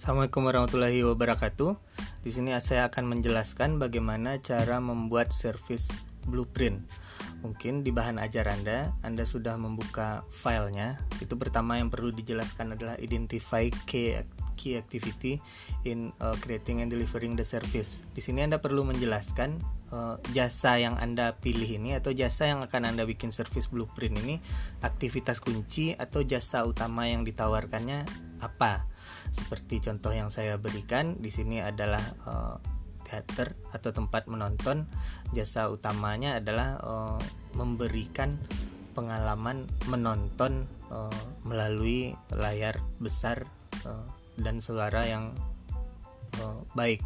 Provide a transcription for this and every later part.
Assalamualaikum warahmatullahi wabarakatuh. Di sini saya akan menjelaskan bagaimana cara membuat service blueprint. Mungkin di bahan ajar Anda, Anda sudah membuka filenya. Itu pertama yang perlu dijelaskan adalah identify key key activity in uh, creating and delivering the service. Di sini Anda perlu menjelaskan uh, jasa yang Anda pilih ini atau jasa yang akan Anda bikin service blueprint ini aktivitas kunci atau jasa utama yang ditawarkannya apa seperti contoh yang saya berikan di sini adalah uh, teater atau tempat menonton. Jasa utamanya adalah uh, memberikan pengalaman menonton uh, melalui layar besar uh, dan suara yang uh, baik.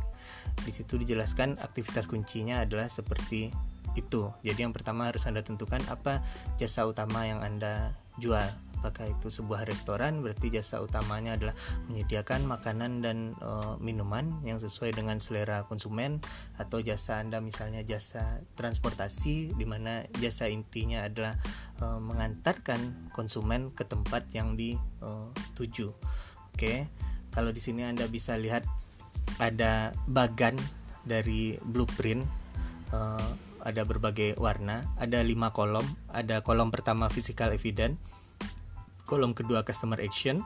Di situ dijelaskan aktivitas kuncinya adalah seperti itu. Jadi yang pertama harus Anda tentukan apa jasa utama yang Anda jual apakah itu sebuah restoran berarti jasa utamanya adalah menyediakan makanan dan e, minuman yang sesuai dengan selera konsumen atau jasa Anda misalnya jasa transportasi di mana jasa intinya adalah e, mengantarkan konsumen ke tempat yang dituju. Oke. Kalau di sini Anda bisa lihat ada bagan dari blueprint e, ada berbagai warna, ada lima kolom, ada kolom pertama physical evidence, kolom kedua customer action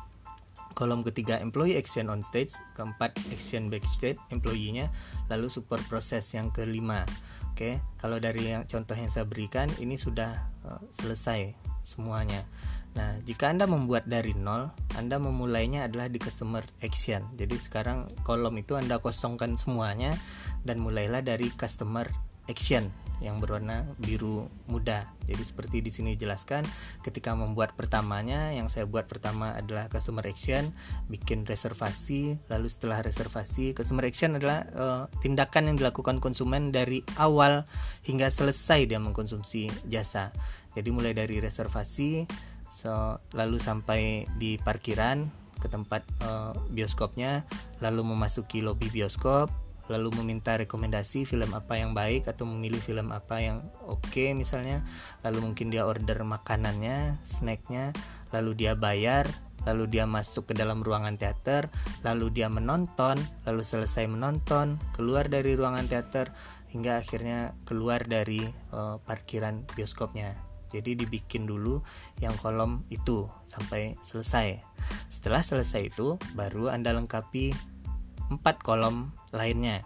kolom ketiga employee action on stage keempat action backstage employee-nya lalu support proses yang kelima. Oke kalau dari yang contoh yang saya berikan ini sudah uh, selesai semuanya. Nah jika anda membuat dari nol anda memulainya adalah di customer action. Jadi sekarang kolom itu anda kosongkan semuanya dan mulailah dari customer action yang berwarna biru muda. Jadi seperti di sini jelaskan, ketika membuat pertamanya yang saya buat pertama adalah customer action, bikin reservasi, lalu setelah reservasi, customer action adalah uh, tindakan yang dilakukan konsumen dari awal hingga selesai dia mengkonsumsi jasa. Jadi mulai dari reservasi, so, lalu sampai di parkiran ke tempat uh, bioskopnya, lalu memasuki lobi bioskop, lalu meminta rekomendasi film apa yang baik atau memilih film apa yang oke okay, misalnya. Lalu mungkin dia order makanannya snacknya lalu dia bayar lalu dia masuk ke dalam ruangan teater lalu dia menonton lalu selesai menonton keluar dari ruangan teater hingga akhirnya keluar dari uh, parkiran bioskopnya. Jadi dibikin dulu yang kolom itu sampai selesai. Setelah selesai itu baru anda lengkapi empat kolom lainnya.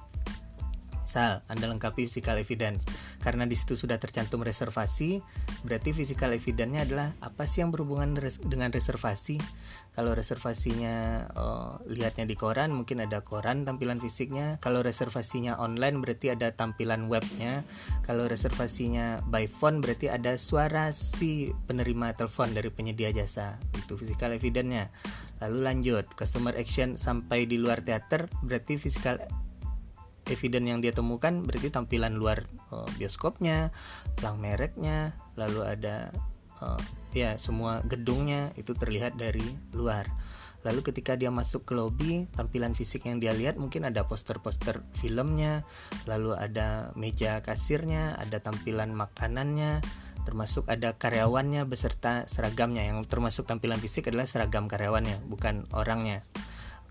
Misal, Anda lengkapi physical evidence. Karena di situ sudah tercantum reservasi, berarti physical evidence-nya adalah apa sih yang berhubungan res dengan reservasi? Kalau reservasinya oh, lihatnya di koran, mungkin ada koran tampilan fisiknya. Kalau reservasinya online berarti ada tampilan webnya. Kalau reservasinya by phone berarti ada suara si penerima telepon dari penyedia jasa. Itu physical evidence-nya. Lalu lanjut, customer action sampai di luar teater berarti physical evidence yang dia temukan berarti tampilan luar uh, bioskopnya, plang mereknya, lalu ada uh, ya semua gedungnya itu terlihat dari luar. Lalu ketika dia masuk ke lobby, tampilan fisik yang dia lihat mungkin ada poster-poster filmnya, lalu ada meja kasirnya, ada tampilan makanannya, termasuk ada karyawannya beserta seragamnya. Yang termasuk tampilan fisik adalah seragam karyawannya, bukan orangnya.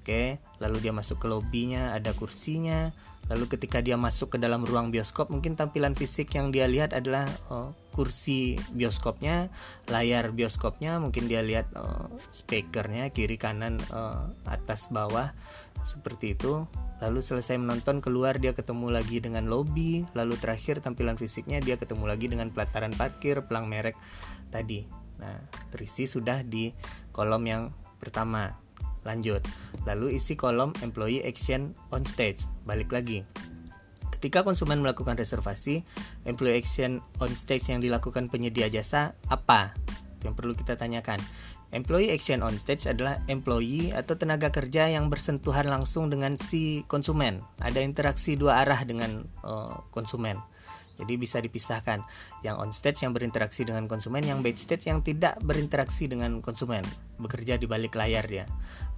Oke, lalu dia masuk ke lobbynya, ada kursinya. Lalu ketika dia masuk ke dalam ruang bioskop, mungkin tampilan fisik yang dia lihat adalah oh, kursi bioskopnya, layar bioskopnya, mungkin dia lihat oh, speakernya kiri kanan oh, atas bawah seperti itu. Lalu selesai menonton keluar dia ketemu lagi dengan lobby, lalu terakhir tampilan fisiknya dia ketemu lagi dengan pelataran parkir, pelang merek tadi. Nah, terisi sudah di kolom yang pertama. Lanjut. Lalu isi kolom employee action on stage. Balik lagi. Ketika konsumen melakukan reservasi, employee action on stage yang dilakukan penyedia jasa apa? yang perlu kita tanyakan. Employee action on stage adalah employee atau tenaga kerja yang bersentuhan langsung dengan si konsumen. Ada interaksi dua arah dengan uh, konsumen. Jadi bisa dipisahkan yang on stage yang berinteraksi dengan konsumen, yang backstage yang tidak berinteraksi dengan konsumen, bekerja di balik layar ya.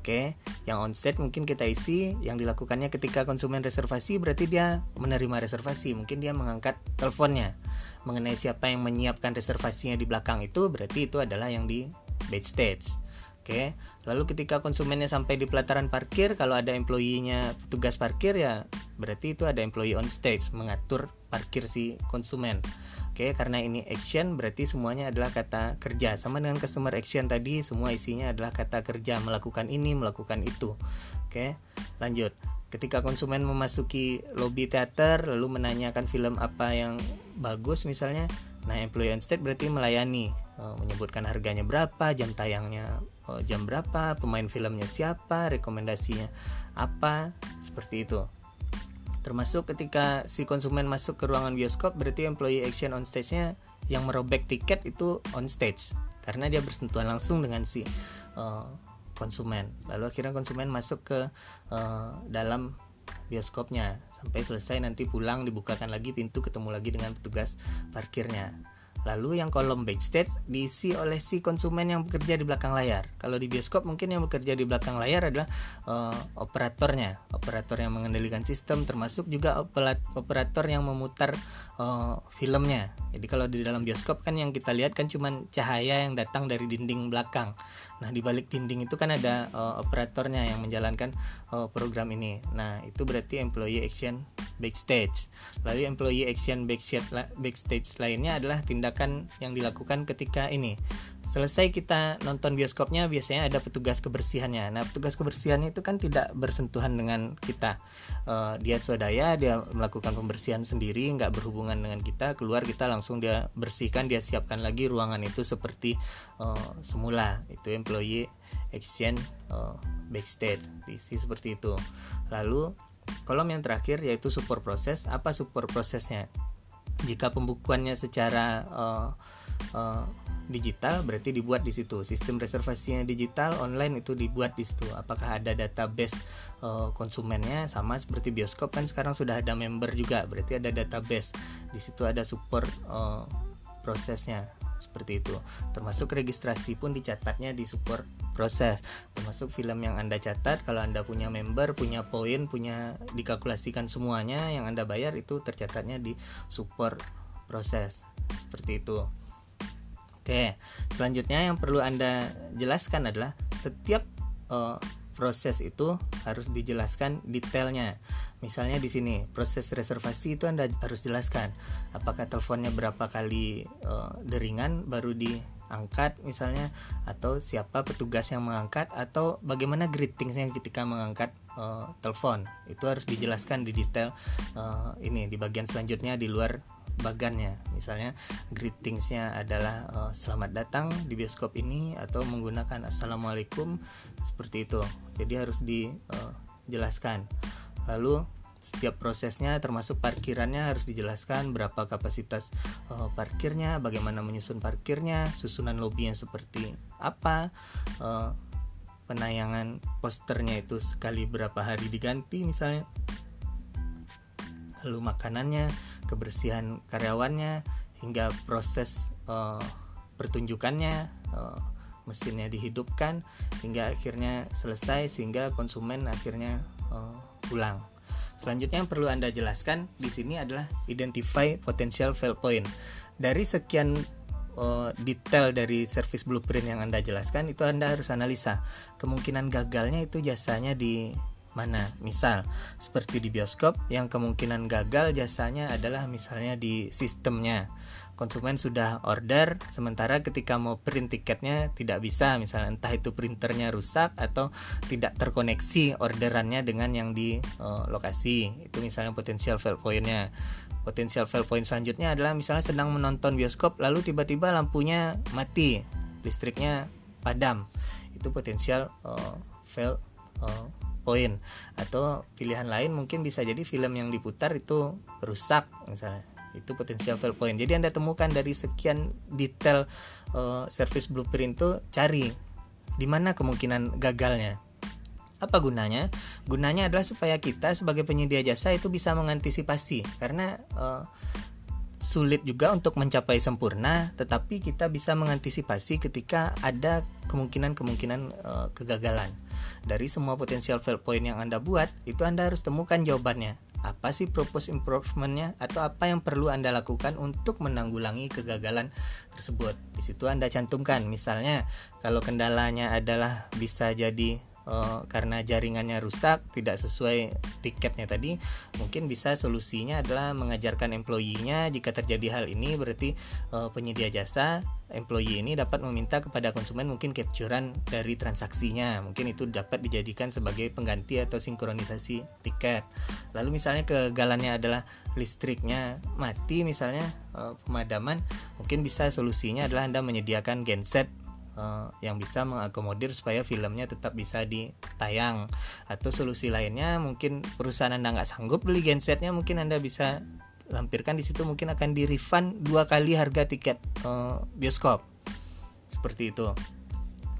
Oke, yang on stage mungkin kita isi yang dilakukannya ketika konsumen reservasi berarti dia menerima reservasi, mungkin dia mengangkat teleponnya mengenai siapa yang menyiapkan reservasinya di belakang itu berarti itu adalah yang di backstage. Oke, lalu ketika konsumennya sampai di pelataran parkir, kalau ada employee-nya petugas parkir ya berarti itu ada employee on stage mengatur parkir si konsumen. Oke, karena ini action berarti semuanya adalah kata kerja. Sama dengan customer action tadi, semua isinya adalah kata kerja, melakukan ini, melakukan itu. Oke, lanjut. Ketika konsumen memasuki lobby teater lalu menanyakan film apa yang bagus misalnya, nah employee on stage berarti melayani, eh, menyebutkan harganya berapa, jam tayangnya oh, jam berapa, pemain filmnya siapa, rekomendasinya apa, seperti itu. Termasuk ketika si konsumen masuk ke ruangan bioskop, berarti employee action on stage-nya yang merobek tiket itu on stage karena dia bersentuhan langsung dengan si uh, konsumen. Lalu akhirnya konsumen masuk ke uh, dalam bioskopnya sampai selesai nanti pulang dibukakan lagi pintu ketemu lagi dengan petugas parkirnya. Lalu yang kolom backstage diisi oleh si konsumen yang bekerja di belakang layar. Kalau di bioskop mungkin yang bekerja di belakang layar adalah uh, operatornya, operator yang mengendalikan sistem termasuk juga operator yang memutar uh, filmnya. Jadi kalau di dalam bioskop kan yang kita lihat kan cuma cahaya yang datang dari dinding belakang. Nah, di balik dinding itu kan ada uh, operatornya yang menjalankan uh, program ini. Nah, itu berarti employee action backstage. Lalu employee action backstage lainnya adalah tindakan yang dilakukan ketika ini. Selesai kita nonton bioskopnya biasanya ada petugas kebersihannya. Nah petugas kebersihannya itu kan tidak bersentuhan dengan kita. Uh, dia swadaya dia melakukan pembersihan sendiri nggak berhubungan dengan kita. Keluar kita langsung dia bersihkan dia siapkan lagi ruangan itu seperti uh, semula. Itu employee action uh, backstage. Diisi seperti itu. Lalu kolom yang terakhir yaitu support proses. Apa support prosesnya jika pembukuannya secara uh, uh, digital berarti dibuat di situ. Sistem reservasinya digital online itu dibuat di situ. Apakah ada database uh, konsumennya? Sama seperti bioskop kan sekarang sudah ada member juga berarti ada database. Di situ ada support uh, prosesnya seperti itu. Termasuk registrasi pun dicatatnya di support proses. Termasuk film yang anda catat kalau anda punya member punya poin punya dikalkulasikan semuanya yang anda bayar itu tercatatnya di support proses. Seperti itu. Oke, selanjutnya yang perlu Anda jelaskan adalah setiap uh, proses itu harus dijelaskan detailnya. Misalnya di sini proses reservasi itu Anda harus jelaskan. Apakah teleponnya berapa kali uh, deringan baru diangkat misalnya atau siapa petugas yang mengangkat atau bagaimana greetingsnya ketika mengangkat uh, telepon. Itu harus dijelaskan di detail uh, ini di bagian selanjutnya di luar bagannya. Misalnya greetingsnya adalah uh, selamat datang di bioskop ini atau menggunakan assalamualaikum seperti itu. Jadi harus dijelaskan uh, lalu setiap prosesnya termasuk parkirannya harus dijelaskan berapa kapasitas uh, parkirnya bagaimana menyusun parkirnya susunan lobbynya seperti apa uh, penayangan posternya itu sekali berapa hari diganti misalnya lalu makanannya kebersihan karyawannya hingga proses uh, pertunjukannya uh, mesinnya dihidupkan hingga akhirnya selesai sehingga konsumen akhirnya uh, pulang. Selanjutnya yang perlu Anda jelaskan di sini adalah identify potential fail point. Dari sekian uh, detail dari service blueprint yang Anda jelaskan itu Anda harus analisa kemungkinan gagalnya itu jasanya di mana. Misal seperti di bioskop yang kemungkinan gagal jasanya adalah misalnya di sistemnya. Konsumen sudah order sementara ketika mau print tiketnya tidak bisa misalnya entah itu printernya rusak atau tidak terkoneksi orderannya dengan yang di uh, lokasi. Itu misalnya potensial fail pointnya. Potensial fail point selanjutnya adalah misalnya sedang menonton bioskop lalu tiba-tiba lampunya mati, listriknya padam. Itu potensial uh, fail uh, poin atau pilihan lain mungkin bisa jadi film yang diputar itu rusak misalnya itu potensial fail point jadi anda temukan dari sekian detail uh, service blueprint itu cari di mana kemungkinan gagalnya apa gunanya gunanya adalah supaya kita sebagai penyedia jasa itu bisa mengantisipasi karena uh, sulit juga untuk mencapai sempurna, tetapi kita bisa mengantisipasi ketika ada kemungkinan-kemungkinan uh, kegagalan. Dari semua potensial fail point yang Anda buat, itu Anda harus temukan jawabannya. Apa sih propose improvementnya? Atau apa yang perlu anda lakukan untuk menanggulangi kegagalan tersebut? Di situ anda cantumkan. Misalnya kalau kendalanya adalah bisa jadi uh, karena jaringannya rusak tidak sesuai tiketnya tadi mungkin bisa solusinya adalah mengajarkan employee-nya. Jika terjadi hal ini berarti uh, penyedia jasa employee ini dapat meminta kepada konsumen mungkin capturean dari transaksinya. Mungkin itu dapat dijadikan sebagai pengganti atau sinkronisasi tiket. Lalu misalnya kegagalannya adalah listriknya mati misalnya uh, pemadaman mungkin bisa solusinya adalah Anda menyediakan genset uh, yang bisa mengakomodir supaya filmnya tetap bisa ditayang. Atau solusi lainnya mungkin perusahaan anda nggak sanggup beli gensetnya mungkin anda bisa lampirkan di situ mungkin akan di refund dua kali harga tiket uh, bioskop. Seperti itu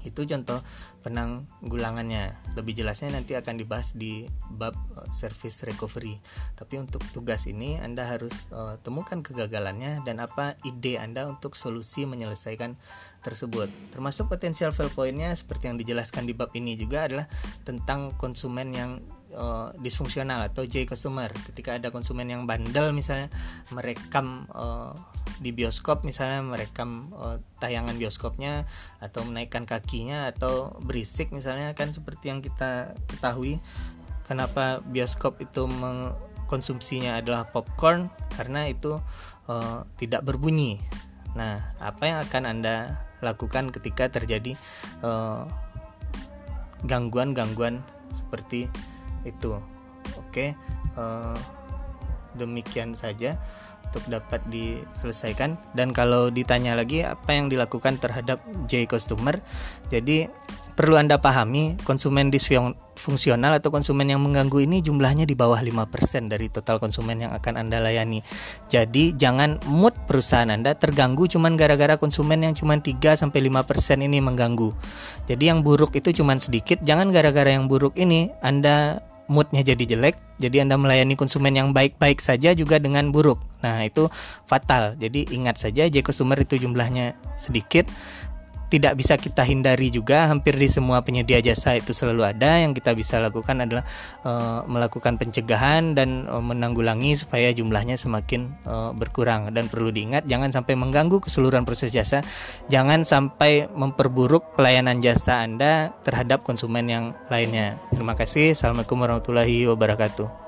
itu contoh penanggulangannya lebih jelasnya nanti akan dibahas di bab uh, service recovery. Tapi untuk tugas ini Anda harus uh, temukan kegagalannya dan apa ide Anda untuk solusi menyelesaikan tersebut. Termasuk potensial fail pointnya seperti yang dijelaskan di bab ini juga adalah tentang konsumen yang uh, disfungsional atau J customer. Ketika ada konsumen yang bandel misalnya merekam uh, di bioskop misalnya merekam uh, tayangan bioskopnya atau menaikkan kakinya atau berisik misalnya kan seperti yang kita ketahui kenapa bioskop itu mengkonsumsinya adalah popcorn? Karena itu uh, tidak berbunyi. Nah apa yang akan anda lakukan ketika terjadi gangguan-gangguan uh, seperti itu? Oke uh, demikian saja untuk dapat diselesaikan dan kalau ditanya lagi apa yang dilakukan terhadap J customer jadi perlu Anda pahami konsumen disfungsional atau konsumen yang mengganggu ini jumlahnya di bawah 5% dari total konsumen yang akan Anda layani. Jadi jangan mood perusahaan Anda terganggu cuman gara-gara konsumen yang cuma 3 sampai 5% ini mengganggu. Jadi yang buruk itu cuma sedikit, jangan gara-gara yang buruk ini Anda moodnya jadi jelek jadi anda melayani konsumen yang baik-baik saja juga dengan buruk. Nah itu fatal. Jadi ingat saja J consumer itu jumlahnya sedikit tidak bisa kita hindari juga hampir di semua penyedia jasa itu selalu ada. Yang kita bisa lakukan adalah uh, melakukan pencegahan dan uh, menanggulangi supaya jumlahnya semakin uh, berkurang. Dan perlu diingat jangan sampai mengganggu keseluruhan proses jasa. Jangan sampai memperburuk pelayanan jasa Anda terhadap konsumen yang lainnya. Terima kasih. Assalamualaikum warahmatullahi wabarakatuh